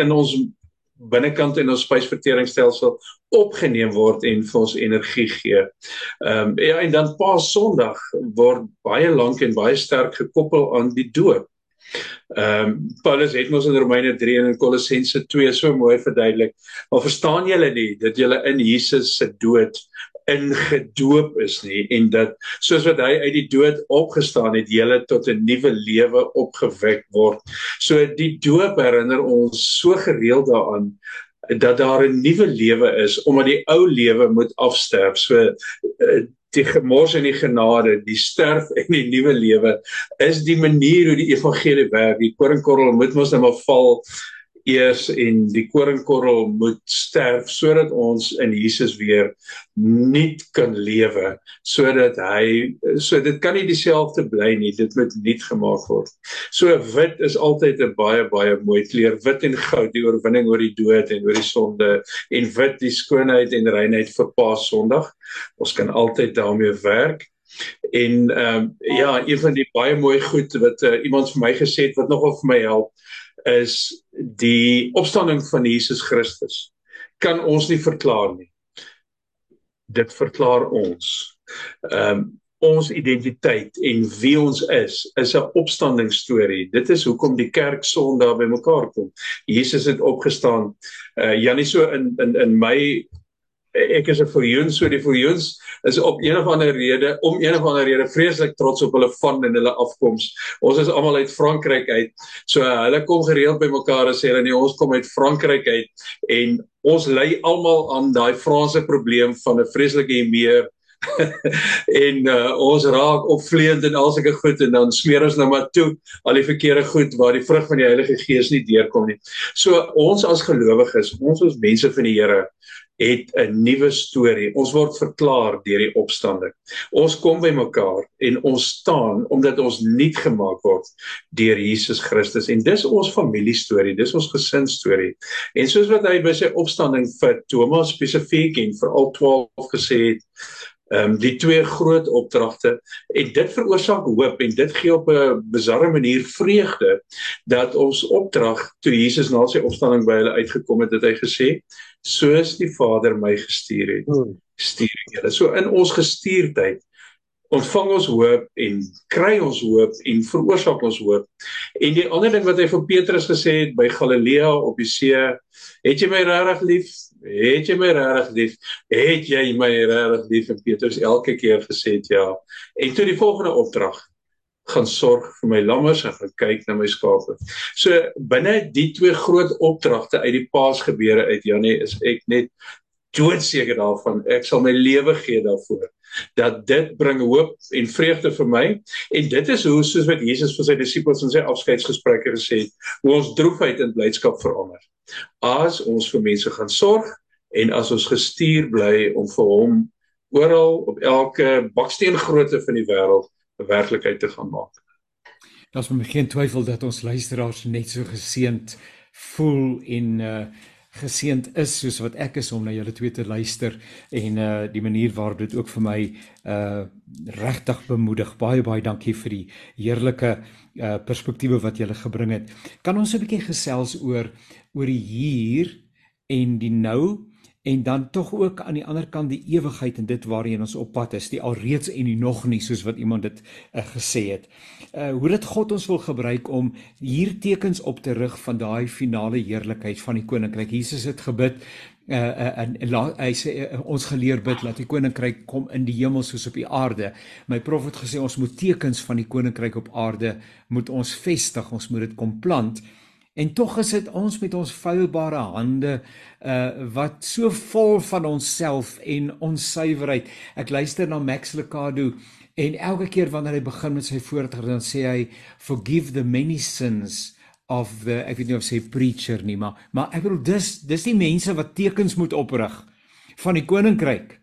in ons binnekant in ons spysverteringsstelsel opgeneem word en vir ons energie gee. Ehm um, ja en dan Paas Sondag word baie lank en baie sterk gekoppel aan die doop. Ehm um, Paulus het mos in Romeine 3 en in Kolossense 2 so mooi verduidelik. Maar verstaan julle nie dat julle in Jesus se dood ingedoop is nie en dat soos wat hy uit die dood opgestaan het, julle tot 'n nuwe lewe opgewek word. So die doop herinner ons so gereeld daaraan dat daar 'n nuwe lewe is omdat die ou lewe moet afsterf. So eh, die gemors en die genade, die sterf en die nuwe lewe is die manier hoe die evangelie werk. Die koringkorrel moet mos net maar val eers en die koringkorrel moet sterf sodat ons in Jesus weer nuut kan lewe sodat hy so dit kan nie dieselfde bly nie dit moet nuut gemaak word. So wit is altyd 'n baie baie mooi kleur wit en goud die oorwinning oor die dood en oor die sonde en wit die skoonheid en reinheid vir Paas Sondag. Ons kan altyd daarmee werk. En ehm um, ja, een van die baie mooi goed wat uh, iemand vir my gesê het wat nogal vir my help is die opstanding van Jesus Christus kan ons nie verklaar nie. Dit verklaar ons. Ehm um, ons identiteit en wie ons is is 'n opstandingsstorie. Dit is hoekom die kerk Sondag bymekaar kom. Jesus het opgestaan. Uh Janie so in in in my ek is 'n Viljoen, so die Viljoens is op een of ander rede om een of ander rede vreeslik trots op hulle van en hulle afkoms. Ons is almal uit Frankryk uit. So hulle kom gereeld by mekaar en sê hulle nee, ons kom uit Frankryk uit en ons ly almal aan daai Franse probleem van 'n vreeslike meer [LAUGHS] en uh, ons raak opvleend en al sulke goed en dan smeer ons nou maar toe al die verkeerde goed waar die vrug van die Heilige Gees nie deurkom nie. So ons as gelowiges, ons as mense van die Here het 'n nuwe storie. Ons word verklaar deur die opstanding. Ons kom by mekaar en ons staan omdat ons nuut gemaak word deur Jesus Christus en dis ons familie storie, dis ons gesin storie. En soos wat hy by sy opstanding vir Thomas spesifiek en vir al 12 gesê het, ehm um, die twee groot opdragte en dit veroorsaak hoop en dit gee op 'n bizarre manier vreugde dat ons opdrag toe Jesus na sy opstanding by hulle uitgekom het, het hy gesê soos die Vader my gestuur het, hmm. stuur ek julle. So in ons gestuurdheid ontvang ons hoop en kry ons hoop en veroorsaak ons hoop. En die ander ding wat hy vir Petrus gesê het by Galilea op die see, het jy my regtig lief? Het jy my regtig lief? Het jy my regtig lief? En Petrus elke keer gesê het ja. En toe die volgende opdrag gaan sorg vir my lammers en gaan kyk na my skape. So binne die twee groot opdragte uit die Paasgebeure uit Janie is ek net doodseker daarvan. Ek sal my lewe gee daarvoor. Dat dit bring hoop en vreugde vir my. En dit is hoe soos wat Jesus vir sy disippels in sy afskeidsgesprekke gesê het hoe ons droefheid in blydskap verander. As ons vir mense gaan sorg en as ons gestuur bly om vir hom oral op elke baksteen grootte van die wêreld 'n werklikheid te gaan maak. Daar's my geen twyfel dat ons luisteraars net so geseend voel en uh geseend is soos wat ek is om na julle twee te luister en uh die manier waarop dit ook vir my uh regtig bemoedig. Baie baie dankie vir die heerlike uh perspektiewe wat julle gebring het. Kan ons 'n bietjie gesels oor oor die hier en die nou en dan tog ook aan die ander kant die ewigheid en dit waarheen ons op pad is, die alreeds en die nog nie soos wat iemand dit uh, gesê het. Uh hoe dit God ons wil gebruik om hier tekens op te rig van daai finale heerlikheid van die koninkryk. Jesus het gebid uh en uh, hy sê uh, ons geleer bid dat die koninkryk kom in die hemel soos op die aarde. My prof het gesê ons moet tekens van die koninkryk op aarde moet ons vestig, ons moet dit kom plant. En tog is dit ons met ons feilbare hande uh wat so vol van onsself en ons suiwerheid. Ek luister na Max Lucado en elke keer wanneer hy begin met sy voordrag dan sê hy forgive the many sins of the ek weet nie of sê preacher nie maar maar ek bedoel dis dis die mense wat tekens moet oprig van die koninkryk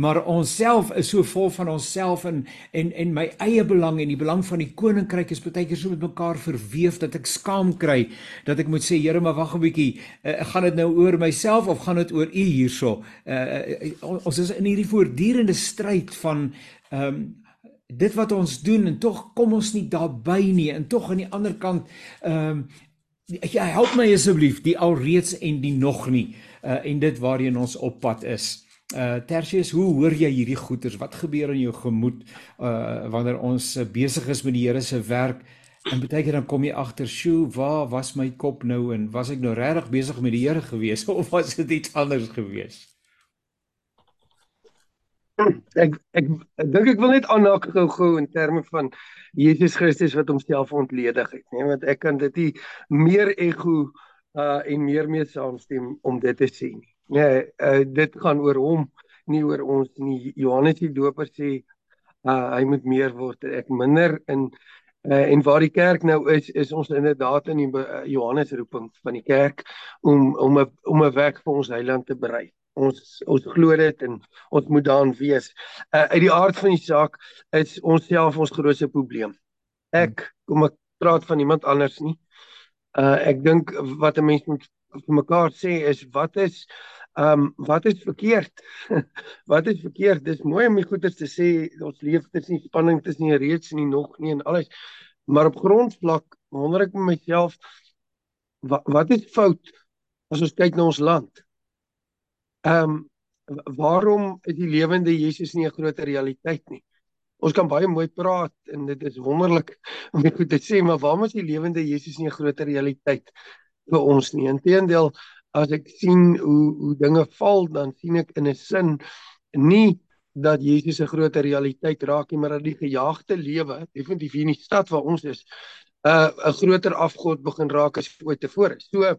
maar onsself is so vol van onsself en en en my eie belang en die belang van die koninkryk is baie keer so met mekaar verweef dat ek skaam kry dat ek moet sê Here maar wag 'n bietjie uh, gaan dit nou oor myself of gaan dit oor u hierso? Uh, uh, ons is in hierdie voortdurende stryd van um, dit wat ons doen en tog kom ons nie daarby nie en tog aan die ander kant um, ja help my asseblief die alreeds en die nog nie uh, en dit waarheen ons op pad is Uh Tertius, hoe hoor jy hierdie goeters? Wat gebeur in jou gemoed uh wanneer ons uh, besig is met die Here se werk en baie keer dan kom jy agter, "Sjoe, waar was my kop nou en was ek nou regtig besig met die Here gewees [LAUGHS] of was dit iets anders gewees?" Ek ek dink ek wil net aanhaak gou-gou in terme van Jesus Christus wat homself ontledig het, nee, want ek kan dit nie meer ego uh en meer mee saamstem om dit te sê nie. Nee, uh, dit gaan oor hom, nie oor ons nie. Johannes die Doper sê uh, hy moet meer word, ek minder in uh, en waar die kerk nou is, is ons inderdaad in die uh, Johannes roeping van die kerk om om 'n om 'n weg vir ons heiland te berei. Ons ons glo dit en ons moet daarin wees. Uh, uit die aard van die saak is ons self ons grootste probleem. Ek kom ek praat van iemand anders nie. Uh ek dink wat 'n mens moet vir mekaar sê is wat is Ehm um, wat is verkeerd? [LAUGHS] wat is verkeerd? Dis mooi om die goeders te sê ons leef tussen spanning tussen nie reeds nie nog nie en alles. Maar op grondvlak wonder ek myself wat wat is fout as ons kyk na ons land? Ehm um, waarom is die lewende Jesus nie 'n groter realiteit nie? Ons kan baie mooi praat en dit is wonderlik [LAUGHS] om dit te sê, maar waarom is die lewende Jesus nie 'n groter realiteit vir ons nie? Inteendeel, as ek sien hoe hoe dinge val dan sien ek in 'n sin nie dat Jesus 'n groter realiteit raak nie maar dat die gejaagde lewe definitief hier in die stad waar ons is 'n uh, 'n groter afgod begin raak as ooit tevore. So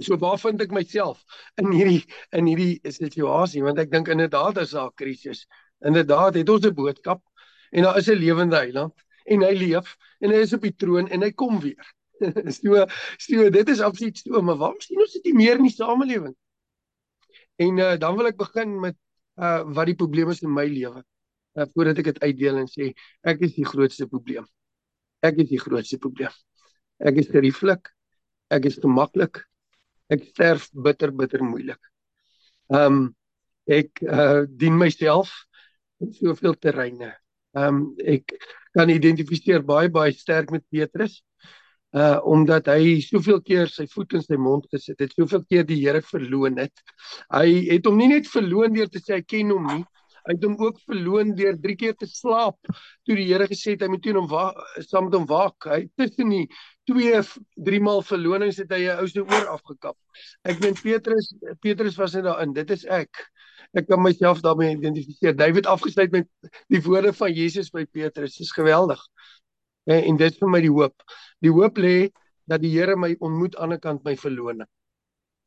so waar vind ek myself in hierdie in hierdie situasie want ek dink inderdaad is daar 'n krisis Inderdaad het ons 'n boodskap en daar is 'n lewende heiland en hy leef en hy is op die troon en hy kom weer. [LAUGHS] so so dit is absoluut so, maar waarom sien ons dit nie meer in die samelewing? En uh, dan wil ek begin met uh wat die probleem is in my lewe. Uh, voordat ek dit uitdeel en sê ek is die grootste probleem. Ek is die grootste probleem. Ek is gerieflik. Ek is gemaklik. Ek sterf bitter bitter moeilik. Ehm um, ek uh dien myself op soveel terreine. Ehm um, ek kan identifiseer baie baie sterk met Petrus uh omdat hy soveel keer sy voet in sy mond gesit het, soveel keer die Here verloon het. Hy het hom nie net verloon deur te sê hy ken hom nie, hy het hom ook verloon deur drie keer te slaap toe die Here gesê het hy moet teen hom waak, saam met hom waak. Hy tussen die twee drie maal verlonings het hy 'n ou se oor afgekap. Ek meen Petrus Petrus was net daarin. Dit is ek. Ek kan myself daarmee identifiseer. David afgesluit met die woorde van Jesus by Petrus. Dis geweldig. En, en dit vir my die hoop. Die hoop lê dat die Here my ontmoet aan die ander kant my verloning.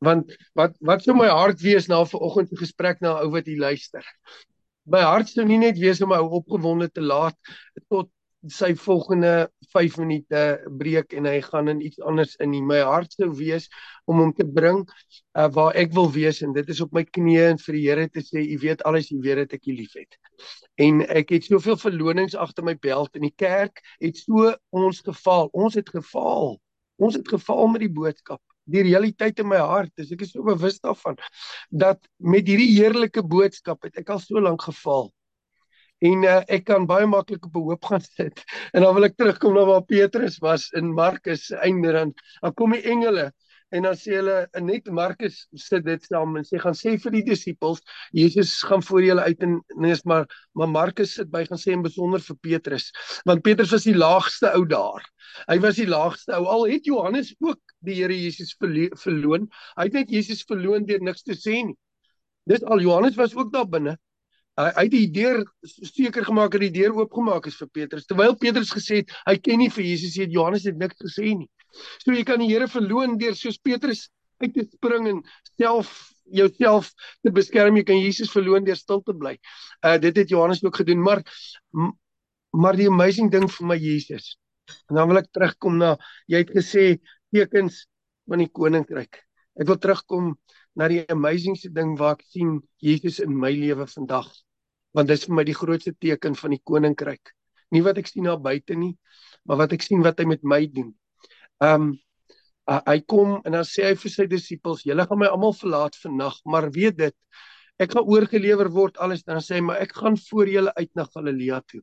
Want wat wat sou my hart wees na vanoggend se gesprek na ou wat hier luister. My hart sou nie net wees om my opgewonde te laat tot sy volgende 5 minute breek en hy gaan in iets anders in. Nie. My hart sou wees om hom te bring uh, waar ek wil wees en dit is op my knieë en vir die Here te sê, U weet alles, U weet dat ek U liefhet. En ek het soveel verlonings agter my beld in die kerk het so ons gefaal. Ons het gefaal. Ons het gefaal met die boodskap. Die realiteit in my hart is ek is so bewus daarvan dat met hierdie heerlike boodskap het ek al so lank gefaal en uh, ek kan baie maklik op 'n hoop gaan [LAUGHS] sit en dan wil ek terugkom na waar Petrus was in Markus einde dan dan kom die engele En dan sê hulle net Markus sit dit saam en sê gaan sê vir die disippels Jesus gaan voor julle uit en nee maar maar Markus sit by gaan sê en besonder vir Petrus want Petrus was die laagste ou daar. Hy was die laagste ou al het Johannes ook die Here Jesus verloon. Hy het net Jesus verloon deur niks te sê nie. Dis al Johannes was ook daar binne. Hy het die deur seker gemaak dat die deur oopgemaak is vir Petrus terwyl Petrus gesê het hy ken nie vir Jesus nie. Johannes het niks gesê nie. So jy kan die Here verloon deur soos Petrus uit te spring en self jouself te beskerm. Jy kan Jesus verloon deur stil te bly. Uh dit het Johannes ook gedoen, maar maar die amazing ding vir my Jesus. En dan wil ek terugkom na jy het gesê tekens van die koninkryk. Ek wil terugkom na die amazingste ding waar ek sien Jesus in my lewe vandag. Want dit is vir my die grootste teken van die koninkryk. Nie wat ek sien daar buite nie, maar wat ek sien wat hy met my doen. Um, uh, hy kom en dan sê hy vir sy disippels: "Julle gaan my almal verlaat vannag, maar weet dit, ek gaan oorgelewer word alles." Dan sê hy: "Maar ek gaan voor julle uit na Galilea toe."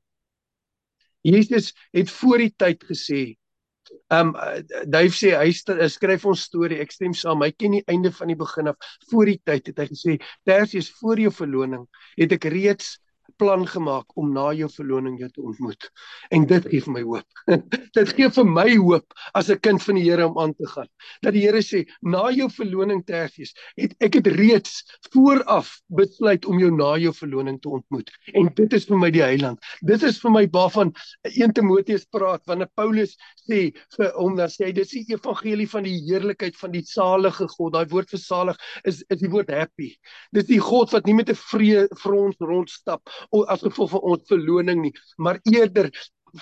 Jesus het voor die tyd gesê Ehm um, Dave sê hy skryf ons storie. Ek stem saam. Hy ken die einde van die begin af. Voor die tyd het hy gesê: "Tersius voor jou verloning het ek reeds plan gemaak om na jou verloning jou te ontmoet. En dit gee vir my hoop. [LAUGHS] dit gee vir my hoop as 'n kind van die Here om aan te gaan. Dat die Here sê, na jou verloning Tertius, het ek het reeds vooraf besluit om jou na jou verloning te ontmoet. En dit is vir my die heiland. Dit is vir my waarvan 1 Timoteus praat wanneer Paulus sê vir hom dan sê hy dis die evangelie van die heerlikheid van die salige God. Daai woord vir salig is is die woord happy. Dis die God wat nie met 'n vrye front rondstap as gevolg van ons verloning nie, maar eerder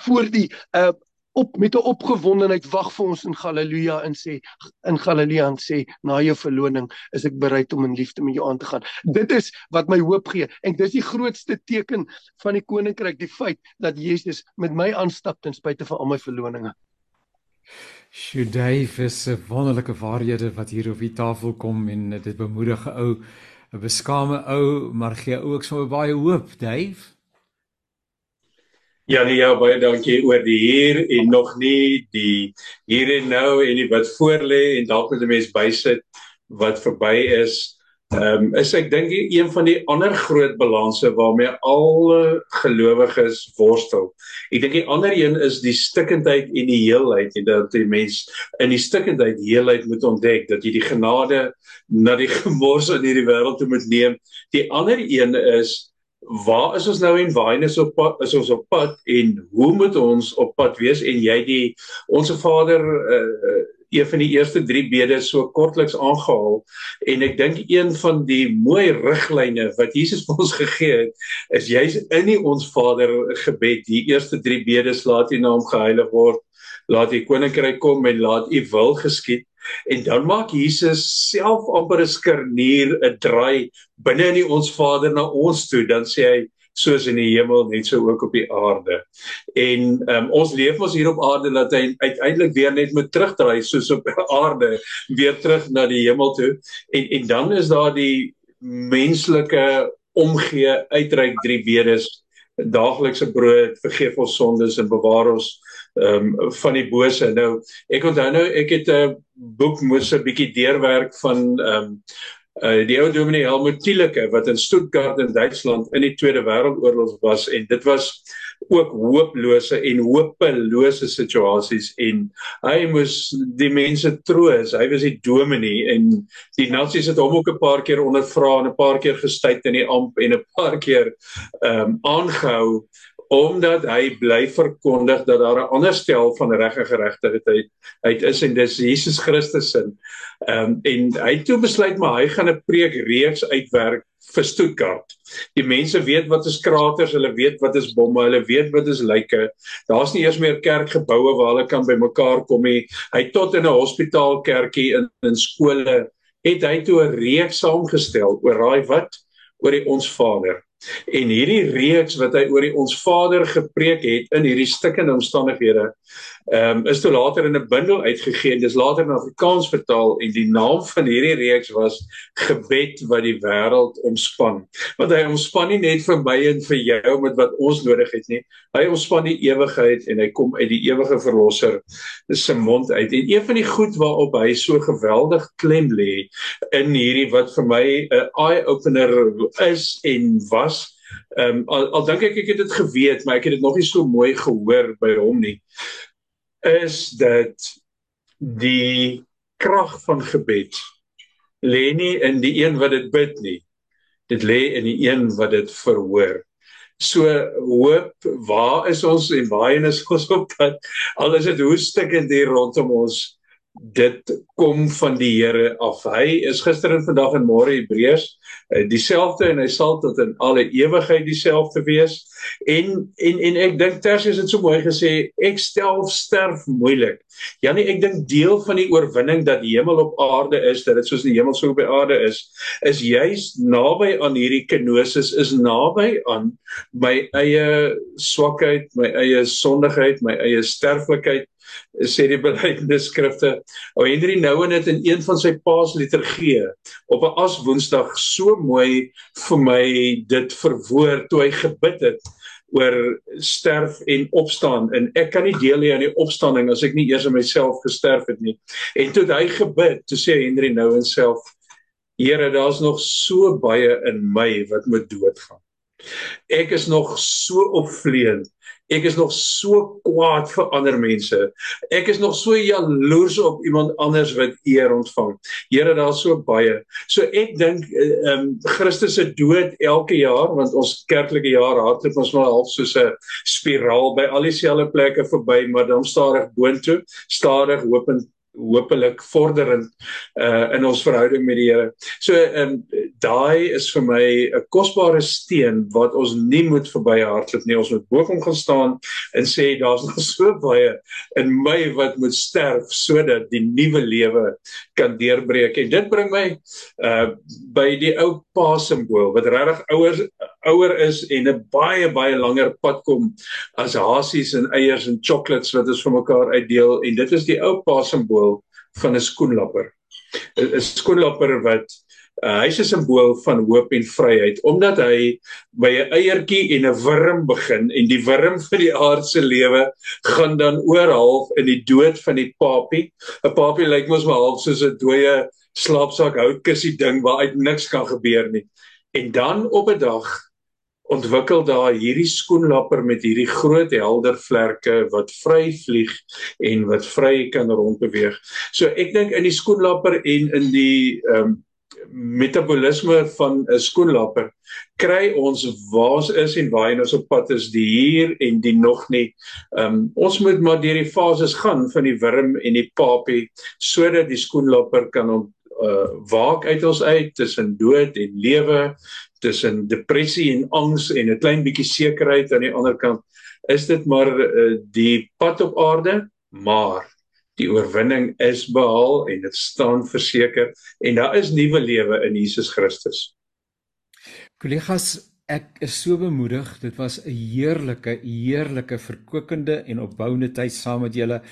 voor die uh op met 'n opgewondenheid wag vir ons in Galilea en sê in Galilea en sê na jou verloning is ek bereid om in liefde met jou aan te gaan. Dit is wat my hoop gee en dis die grootste teken van die koninkryk, die feit dat Jesus met my aanstap ten spyte van al my verloninge. Shudayf is 'n wonderlike waarhede wat hier op die tafel kom en dit bemoedig ou 'n beskaamde ou, maar gee ook so baie hoop, Dave. Ja, nee, ja, baie dankie oor die hier en nog nie die hier en nou en die wat voor lê en dalk met 'n mens bysit wat verby is. Ehm um, is ek dink een van die ander groot balanse waarmee al gelowiges worstel. Ek dink die ander een is die stikkendheid en die heelheid en dat die mens in die stikkendheid heelheid moet ontdek dat jy die genade na die [LAUGHS] gemors in hierdie wêreld toe moet neem. Die ander een is waar is ons nou en waarheen is op pad is ons op pad en hoe moet ons op pad wees en jy die onsse Vader uh, een van die eerste 3 bedes so kortliks aangehaal. En ek dink een van die mooi riglyne wat Jesus vir ons gegee het is jy's in die ons Vader gebed. Die eerste 3 bedes laat U naam geheilig word laat U koninkryk kom en laat U wil geskied. En dan maak Jesus self amper 'n skernier 'n draai binne in die ons Vader na ons toe. Dan sê hy soos in die hemel net so ook op die aarde. En um, ons leef ons hier op aarde dat hy uiteindelik weer net moet terugdraai soos op [LAUGHS] aarde weer terug na die hemel toe. En en dan is daar die menslike omgee uitreik drie bedes daaglikse brood vergeef ons sondes en bewaar ons ehm um, van die bose nou ek onthou nou ek het 'n boek moes 'n bietjie deurwerk van ehm um, uh, die ou dominee Helmut Thieleke wat in Stuttgart in Duitsland in die Tweede Wêreldoorlog was en dit was ook hooplose en hopelose situasies en hy moes die mense troos. Hy was die dominee en die nasies het hom ook 'n paar keer ondervra en 'n paar keer gestuit in die amp en 'n paar keer ehm um, aangehou omdat hy bly verkondig dat daar 'n ander stel van reg en geregtigheid uit is en dis Jesus Christus se. Ehm um, en hy toe besluit maar hy gaan 'n preek reeks uitwerk vir Stuttgart. Die mense weet wat is kraters, hulle weet wat is bomme, hulle weet wat is lyke. Daar's nie eers meer kerkgeboue waar hulle kan bymekaar kom nie. Hy tot in 'n hospitaal kerkie in in skole het hy toe 'n reeks saamgestel oor raai wat oor die ons Vader. En hierdie reeks wat hy oor die ons Vader gepreek het in hierdie stikkende omstandighede, ehm um, is toe later in 'n bundel uitgegee. Dis later in Afrikaans vertaal en die naam van hierdie reeks was Gebed wat die wêreld omspan. Want hy omspan nie net vir my en vir jou met wat ons nodig het nie. Hy omspan die ewigheid en hy kom uit die ewige verlosser se mond uit. En een van die goed waarop hy so geweldig klem lê in hierdie wat vir my 'n eye opener is en was Ehm um, al, al dink ek ek het dit geweet, maar ek het dit nog nie so mooi gehoor by hom nie. Is dat die krag van gebed lê nie in die een wat dit bid nie. Dit lê in die een wat dit verhoor. So hoop, waar is ons en waarheen is ons op pad? Al is dit hoe stikkend hier rondom ons dit kom van die Here af. Hy is gister en vandag en môre Hebreërs eh, dieselfde en hy sal tot in alle ewigheid dieselfde wees. En en en ek dink Tersius het so mooi gesê, ek stel sterf moeilik. Janie, ek dink deel van die oorwinning dat die hemel op aarde is, dat dit soos die hemel so op die aarde is, is juis naby aan hierdie kenosis, is naby aan my eie swakheid, my eie sondigheid, my eie sterflikheid sê die beleidende skrifte. O Henry Nouwen het in een van sy paasliturgie op 'n as woensdag so mooi vir my dit verwoord toe hy gebid het oor sterf en opstaan en ek kan nie deel hê aan die opstanding as ek nie eers in myself gesterf het nie. En toe hy gebid, toe sê Henry Nouwen self Here, daar's nog so baie in my wat moet doodgaan. Ek is nog so opvleend Ek is nog so kwaad vir ander mense. Ek is nog so jaloers op iemand anders wat eer ontvang. Here, daar's so baie. So ek dink ehm um, Christus se dood elke jaar want ons kerklike jaar hardloop ons maar half soos 'n spiraal by al dieselfde plekke verby, maar dan stadig boontoe, stadig hoopend hopelik vorderend uh in ons verhouding met die Here. So ehm um, daai is vir my 'n kosbare steen wat ons nie moet verbyhardloop nie. Ons moet bo hom gaan staan en sê daar's nog [LAUGHS] so baie in my wat moet sterf sodat die nuwe lewe kan deurbreek. En dit bring my uh by die ou pa simbool wat regtig ouers ouer is en 'n baie baie langer pad kom as hasies en eiers en chocolates wat ons vir mekaar uitdeel en dit is die ou pa simbool van 'n skoenlapper. 'n Skoenlapper wat uh, hy's 'n simbool van hoop en vryheid omdat hy by 'n eiertjie en 'n wurm begin en die wurm vir die aardse lewe gaan dan oorhalf in die dood van die papie. 'n Papie lyk mos maar half soos 'n dooie slaapsak houtkussie ding waar uit niks kan gebeur nie. En dan op 'n dag ontwikkel daar hierdie skoenlapper met hierdie groot helder vlerke wat vry vlieg en wat vry kan rondbeweeg. So ek dink in die skoenlapper en in die ehm um, metabolisme van 'n skoenlapper kry ons waar is en waar ons op pad is die hier en die nog nie. Ehm um, ons moet maar deur die fases gaan van die wurm en die papie sodat die skoenlapper kan uh waak uit ons uit tussen dood en lewe, tussen depressie en angs en 'n klein bietjie sekerheid aan die ander kant. Is dit maar uh, die pad op aarde, maar die oorwinning is behaal en dit staan verseker en daar is nuwe lewe in Jesus Christus. Kollegas, ek is so bemoedig. Dit was 'n heerlike, heerlike verkwikkende en opbouende tyd saam met julle.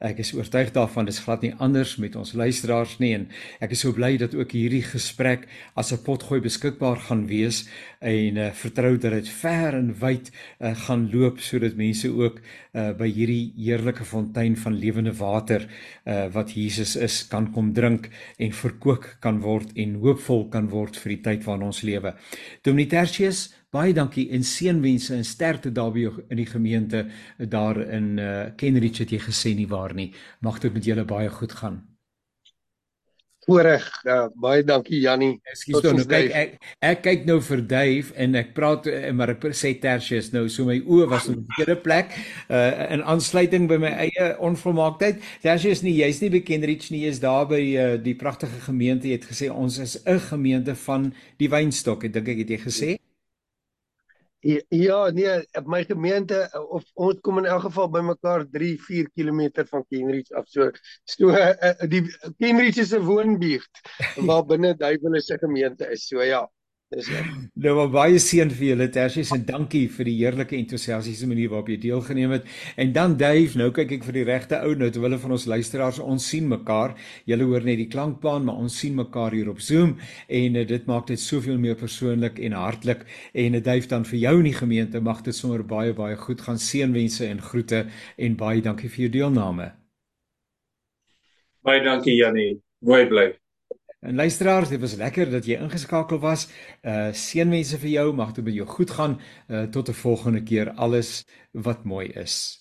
Ek is oortuig daarvan dis glad nie anders met ons luisteraars nie en ek is so bly dat ook hierdie gesprek as 'n potgooi beskikbaar gaan wees en uh, vertrou dat dit ver en wyd uh, gaan loop sodat mense ook uh, by hierdie heerlike fontein van lewende water uh, wat Jesus is kan kom drink en verkoop kan word en hoopvol kan word vir die tyd waarin ons lewe. Dominitertius Baie dankie en seënwense en sterkte daarby in die gemeente daar in uh, Kenrich het jy gesê nie waar nie. Mag dit met julle baie goed gaan. Voorreg. Uh, baie dankie Jannie. Ekskuus nou kyk ek ek kyk nou vir Dave en ek praat eh, maar ek sê Tertius nou so my oë was op 'n verkeerde plek uh, in aansluiting by my eie onvolmaaktheid. Tertius nie jy's nie bekend Rich nie is daar by uh, die pragtige gemeente jy het gesê ons is 'n gemeente van die wynstok. Ek dink ek het jy gesê. Ja. Ja, nee, op my gemeente of ons kom in elk geval bymekaar 3, 4 km van Kenrich af. So so uh, die Kenrich is 'n woonbuurt [LAUGHS] waar binne Duiwel se gemeente is. So ja. Dis ja. Nou maar baie seën vir julle Tersies en dankie vir die heerlike entoesiastiese manier waarop jy deelgeneem het. En dan Dave, nou kyk ek vir die regte ou nou terwyl van ons luisteraars ons sien mekaar. Julle hoor net die klankbaan, maar ons sien mekaar hier op Zoom en uh, dit maak dit soveel meer persoonlik en hartlik. En uh, Dave dan vir jou in die gemeente mag dit sommer baie baie goed gaan. Seënwense en groete en baie dankie vir jou deelname. Baie dankie Jannie. Mooi bly. En luisteraars, dit was lekker dat jy ingeskakel was. Uh seënwense vir jou, mag dit met jou goed gaan. Uh tot 'n volgende keer alles wat mooi is.